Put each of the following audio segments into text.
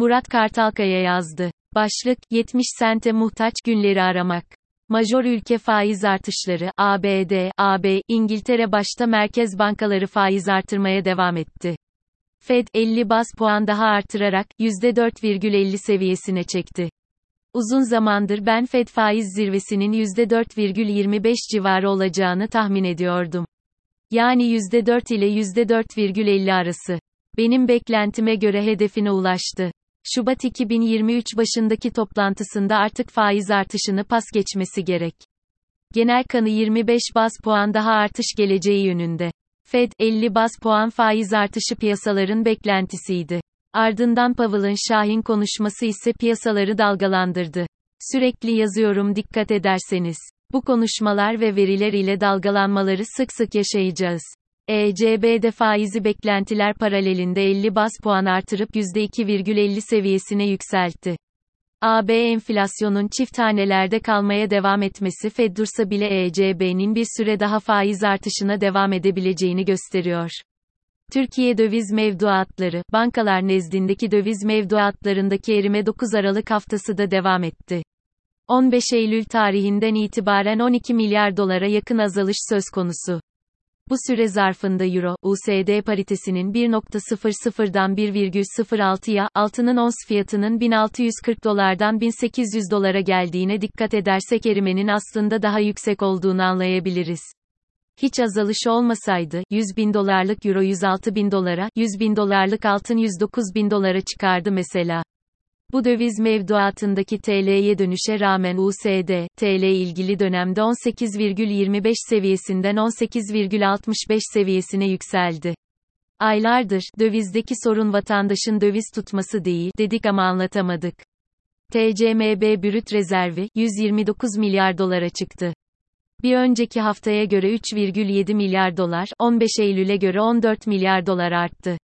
Murat Kartalkaya yazdı. Başlık, 70 sente muhtaç günleri aramak. Major ülke faiz artışları, ABD, AB, İngiltere başta merkez bankaları faiz artırmaya devam etti. Fed, 50 bas puan daha artırarak, %4,50 seviyesine çekti. Uzun zamandır ben Fed faiz zirvesinin %4,25 civarı olacağını tahmin ediyordum. Yani %4 ile %4,50 arası. Benim beklentime göre hedefine ulaştı. Şubat 2023 başındaki toplantısında artık faiz artışını pas geçmesi gerek. Genel kanı 25 bas puan daha artış geleceği yönünde. Fed, 50 bas puan faiz artışı piyasaların beklentisiydi. Ardından Powell'ın Şahin konuşması ise piyasaları dalgalandırdı. Sürekli yazıyorum dikkat ederseniz. Bu konuşmalar ve veriler ile dalgalanmaları sık sık yaşayacağız. ECB'de faizi beklentiler paralelinde 50 bas puan artırıp %2,50 seviyesine yükseltti. AB enflasyonun çift tanelerde kalmaya devam etmesi Fed dursa bile ECB'nin bir süre daha faiz artışına devam edebileceğini gösteriyor. Türkiye döviz mevduatları, bankalar nezdindeki döviz mevduatlarındaki erime 9 Aralık haftası da devam etti. 15 Eylül tarihinden itibaren 12 milyar dolara yakın azalış söz konusu. Bu süre zarfında Euro, USD paritesinin 1.00'dan 1,06'ya, altının ons fiyatının 1640 dolardan 1800 dolara geldiğine dikkat edersek erimenin aslında daha yüksek olduğunu anlayabiliriz. Hiç azalış olmasaydı, 100 bin dolarlık euro 106 bin dolara, 100 bin dolarlık altın 109 bin dolara çıkardı mesela. Bu döviz mevduatındaki TL'ye dönüşe rağmen USD, TL ilgili dönemde 18,25 seviyesinden 18,65 seviyesine yükseldi. Aylardır, dövizdeki sorun vatandaşın döviz tutması değil, dedik ama anlatamadık. TCMB brüt rezervi, 129 milyar dolara çıktı. Bir önceki haftaya göre 3,7 milyar dolar, 15 Eylül'e göre 14 milyar dolar arttı.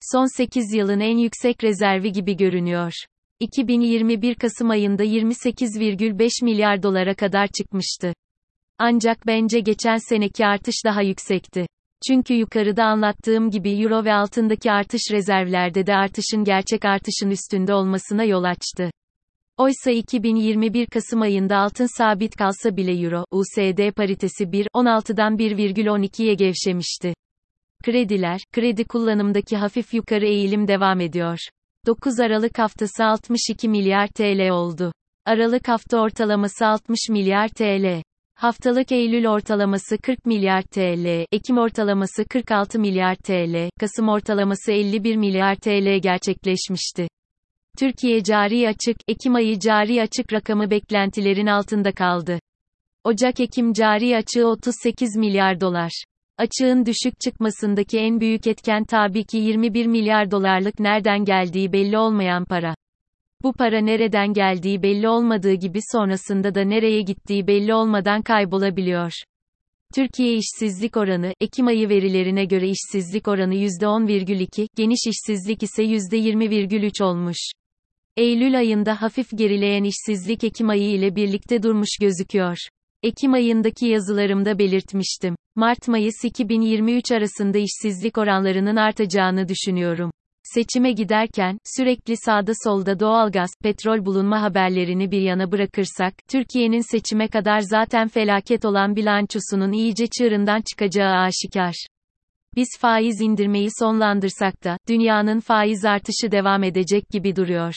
Son 8 yılın en yüksek rezervi gibi görünüyor. 2021 Kasım ayında 28,5 milyar dolara kadar çıkmıştı. Ancak bence geçen seneki artış daha yüksekti. Çünkü yukarıda anlattığım gibi euro ve altındaki artış rezervlerde de artışın gerçek artışın üstünde olmasına yol açtı. Oysa 2021 Kasım ayında altın sabit kalsa bile euro, USD paritesi 1.16'dan 1,12'ye gevşemişti. Krediler, kredi kullanımdaki hafif yukarı eğilim devam ediyor. 9 Aralık haftası 62 milyar TL oldu. Aralık hafta ortalaması 60 milyar TL. Haftalık Eylül ortalaması 40 milyar TL, Ekim ortalaması 46 milyar TL, Kasım ortalaması 51 milyar TL gerçekleşmişti. Türkiye cari açık, Ekim ayı cari açık rakamı beklentilerin altında kaldı. Ocak-Ekim cari açığı 38 milyar dolar. Açığın düşük çıkmasındaki en büyük etken tabii ki 21 milyar dolarlık nereden geldiği belli olmayan para. Bu para nereden geldiği belli olmadığı gibi sonrasında da nereye gittiği belli olmadan kaybolabiliyor. Türkiye işsizlik oranı, Ekim ayı verilerine göre işsizlik oranı %10,2, geniş işsizlik ise %20,3 olmuş. Eylül ayında hafif gerileyen işsizlik Ekim ayı ile birlikte durmuş gözüküyor. Ekim ayındaki yazılarımda belirtmiştim. Mart-Mayıs 2023 arasında işsizlik oranlarının artacağını düşünüyorum. Seçime giderken, sürekli sağda solda doğalgaz, petrol bulunma haberlerini bir yana bırakırsak, Türkiye'nin seçime kadar zaten felaket olan bilançosunun iyice çığırından çıkacağı aşikar. Biz faiz indirmeyi sonlandırsak da, dünyanın faiz artışı devam edecek gibi duruyor.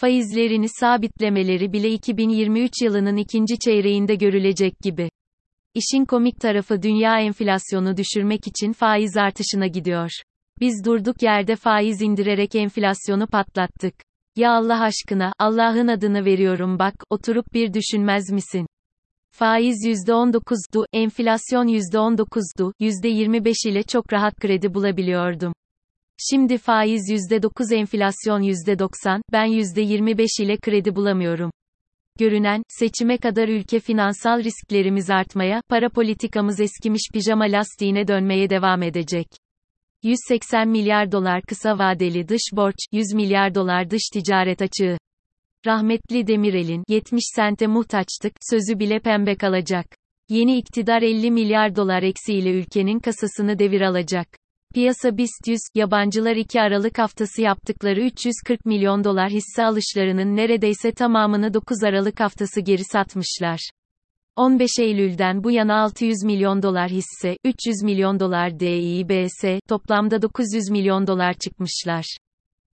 Faizlerini sabitlemeleri bile 2023 yılının ikinci çeyreğinde görülecek gibi. İşin komik tarafı dünya enflasyonu düşürmek için faiz artışına gidiyor. Biz durduk yerde faiz indirerek enflasyonu patlattık. Ya Allah aşkına, Allah'ın adını veriyorum bak, oturup bir düşünmez misin? Faiz %19'du, enflasyon %19'du, %25 ile çok rahat kredi bulabiliyordum. Şimdi faiz %9 enflasyon %90, ben %25 ile kredi bulamıyorum. Görünen, seçime kadar ülke finansal risklerimiz artmaya, para politikamız eskimiş pijama lastiğine dönmeye devam edecek. 180 milyar dolar kısa vadeli dış borç, 100 milyar dolar dış ticaret açığı. Rahmetli Demirel'in 70 sente muhtaçtık sözü bile pembe kalacak. Yeni iktidar 50 milyar dolar eksiğiyle ülkenin kasasını devir alacak. Piyasa BIST 100, yabancılar 2 Aralık haftası yaptıkları 340 milyon dolar hisse alışlarının neredeyse tamamını 9 Aralık haftası geri satmışlar. 15 Eylül'den bu yana 600 milyon dolar hisse, 300 milyon dolar DIBS, toplamda 900 milyon dolar çıkmışlar.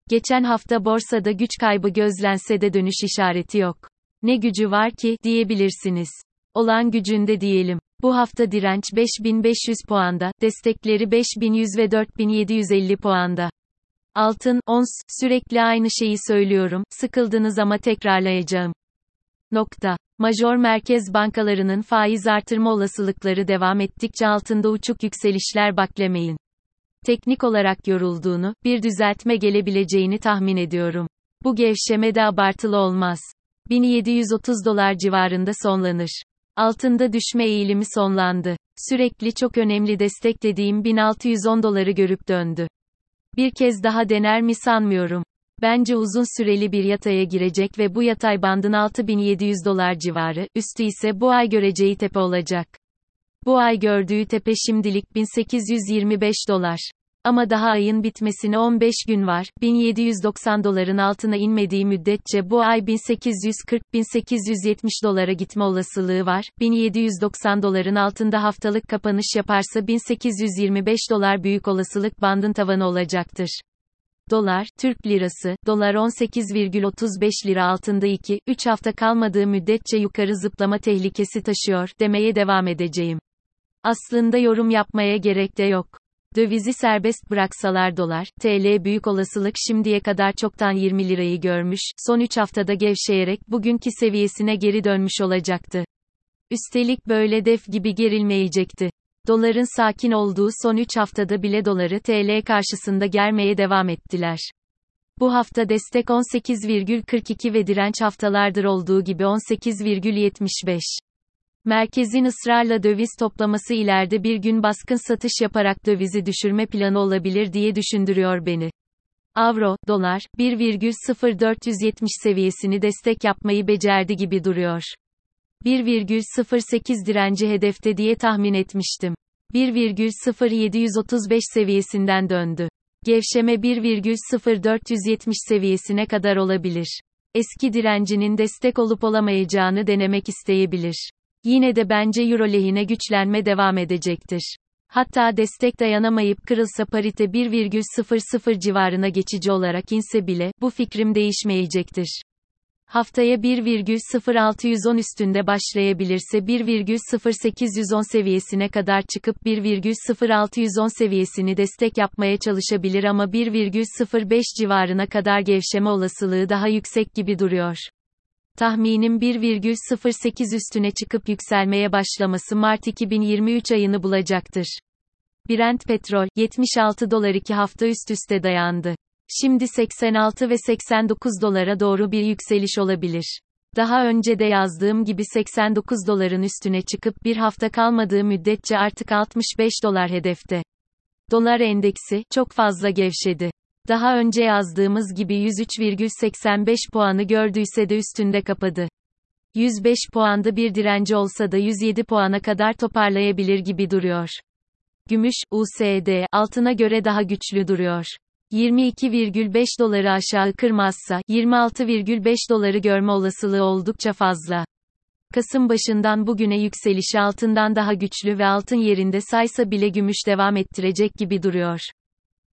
Geçen hafta borsada güç kaybı gözlense de dönüş işareti yok. Ne gücü var ki, diyebilirsiniz. Olan gücünde diyelim. Bu hafta direnç 5500 puanda, destekleri 5100 ve 4750 puanda. Altın, ons, sürekli aynı şeyi söylüyorum, sıkıldınız ama tekrarlayacağım. Nokta. Major merkez bankalarının faiz artırma olasılıkları devam ettikçe altında uçuk yükselişler baklemeyin. Teknik olarak yorulduğunu, bir düzeltme gelebileceğini tahmin ediyorum. Bu gevşeme de abartılı olmaz. 1730 dolar civarında sonlanır. Altında düşme eğilimi sonlandı. Sürekli çok önemli destek dediğim 1610 doları görüp döndü. Bir kez daha dener mi sanmıyorum. Bence uzun süreli bir yataya girecek ve bu yatay bandın 6700 dolar civarı, üstü ise bu ay göreceği tepe olacak. Bu ay gördüğü tepe şimdilik 1825 dolar. Ama daha ayın bitmesine 15 gün var. 1790 doların altına inmediği müddetçe bu ay 1840-1870 dolara gitme olasılığı var. 1790 doların altında haftalık kapanış yaparsa 1825 dolar büyük olasılık bandın tavanı olacaktır. Dolar, Türk lirası, dolar 18,35 lira altında 2, 3 hafta kalmadığı müddetçe yukarı zıplama tehlikesi taşıyor, demeye devam edeceğim. Aslında yorum yapmaya gerek de yok. Dövizi serbest bıraksalar dolar, TL büyük olasılık şimdiye kadar çoktan 20 lirayı görmüş, son 3 haftada gevşeyerek bugünkü seviyesine geri dönmüş olacaktı. Üstelik böyle def gibi gerilmeyecekti. Doların sakin olduğu son 3 haftada bile doları TL karşısında germeye devam ettiler. Bu hafta destek 18,42 ve direnç haftalardır olduğu gibi 18,75. Merkezin ısrarla döviz toplaması ileride bir gün baskın satış yaparak dövizi düşürme planı olabilir diye düşündürüyor beni. Avro, dolar, 1,0470 seviyesini destek yapmayı becerdi gibi duruyor. 1,08 direnci hedefte diye tahmin etmiştim. 1,0735 seviyesinden döndü. Gevşeme 1,0470 seviyesine kadar olabilir. Eski direncinin destek olup olamayacağını denemek isteyebilir. Yine de bence euro lehine güçlenme devam edecektir. Hatta destek dayanamayıp kırılsa parite 1,00 civarına geçici olarak inse bile, bu fikrim değişmeyecektir. Haftaya 1,0610 üstünde başlayabilirse 1,0810 seviyesine kadar çıkıp 1,0610 seviyesini destek yapmaya çalışabilir ama 1,05 civarına kadar gevşeme olasılığı daha yüksek gibi duruyor. Tahminim 1,08 üstüne çıkıp yükselmeye başlaması Mart 2023 ayını bulacaktır. Brent petrol 76 dolar 2 hafta üst üste dayandı. Şimdi 86 ve 89 dolara doğru bir yükseliş olabilir. Daha önce de yazdığım gibi 89 doların üstüne çıkıp bir hafta kalmadığı müddetçe artık 65 dolar hedefte. Dolar endeksi çok fazla gevşedi. Daha önce yazdığımız gibi 103,85 puanı gördüyse de üstünde kapadı. 105 puanda bir direnci olsa da 107 puana kadar toparlayabilir gibi duruyor. Gümüş, USD, altına göre daha güçlü duruyor. 22,5 doları aşağı kırmazsa, 26,5 doları görme olasılığı oldukça fazla. Kasım başından bugüne yükseliş altından daha güçlü ve altın yerinde saysa bile gümüş devam ettirecek gibi duruyor.